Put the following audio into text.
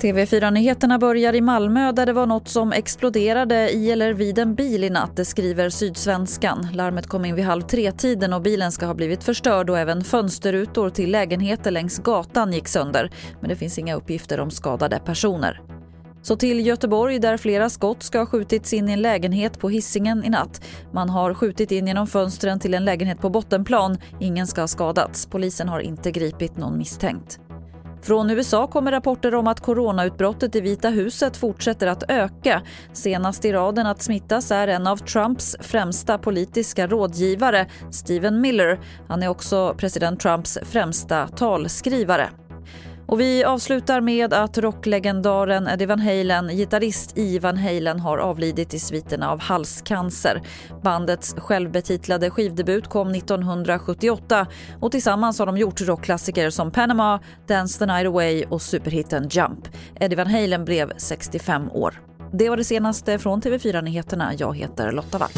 TV4-nyheterna börjar i Malmö där det var något som exploderade i eller vid en bil i natt, det skriver Sydsvenskan. Larmet kom in vid halv tre-tiden och bilen ska ha blivit förstörd och även fönsterrutor till lägenheter längs gatan gick sönder. Men det finns inga uppgifter om skadade personer. Så till Göteborg där flera skott ska ha skjutits in i en lägenhet på hissingen i natt. Man har skjutit in genom fönstren till en lägenhet på bottenplan. Ingen ska ha skadats. Polisen har inte gripit någon misstänkt. Från USA kommer rapporter om att coronautbrottet i Vita huset fortsätter att öka. Senast i raden att smittas är en av Trumps främsta politiska rådgivare, Stephen Miller. Han är också president Trumps främsta talskrivare. Och vi avslutar med att rocklegendaren Eddie Van Halen, gitarrist i Van Halen, har avlidit i sviterna av halscancer. Bandets självbetitlade skivdebut kom 1978 och tillsammans har de gjort rockklassiker som Panama, Dance the Night Away och superhitten Jump. Eddie Van Halen blev 65 år. Det var det senaste från TV4 Nyheterna. Jag heter Lotta Wall.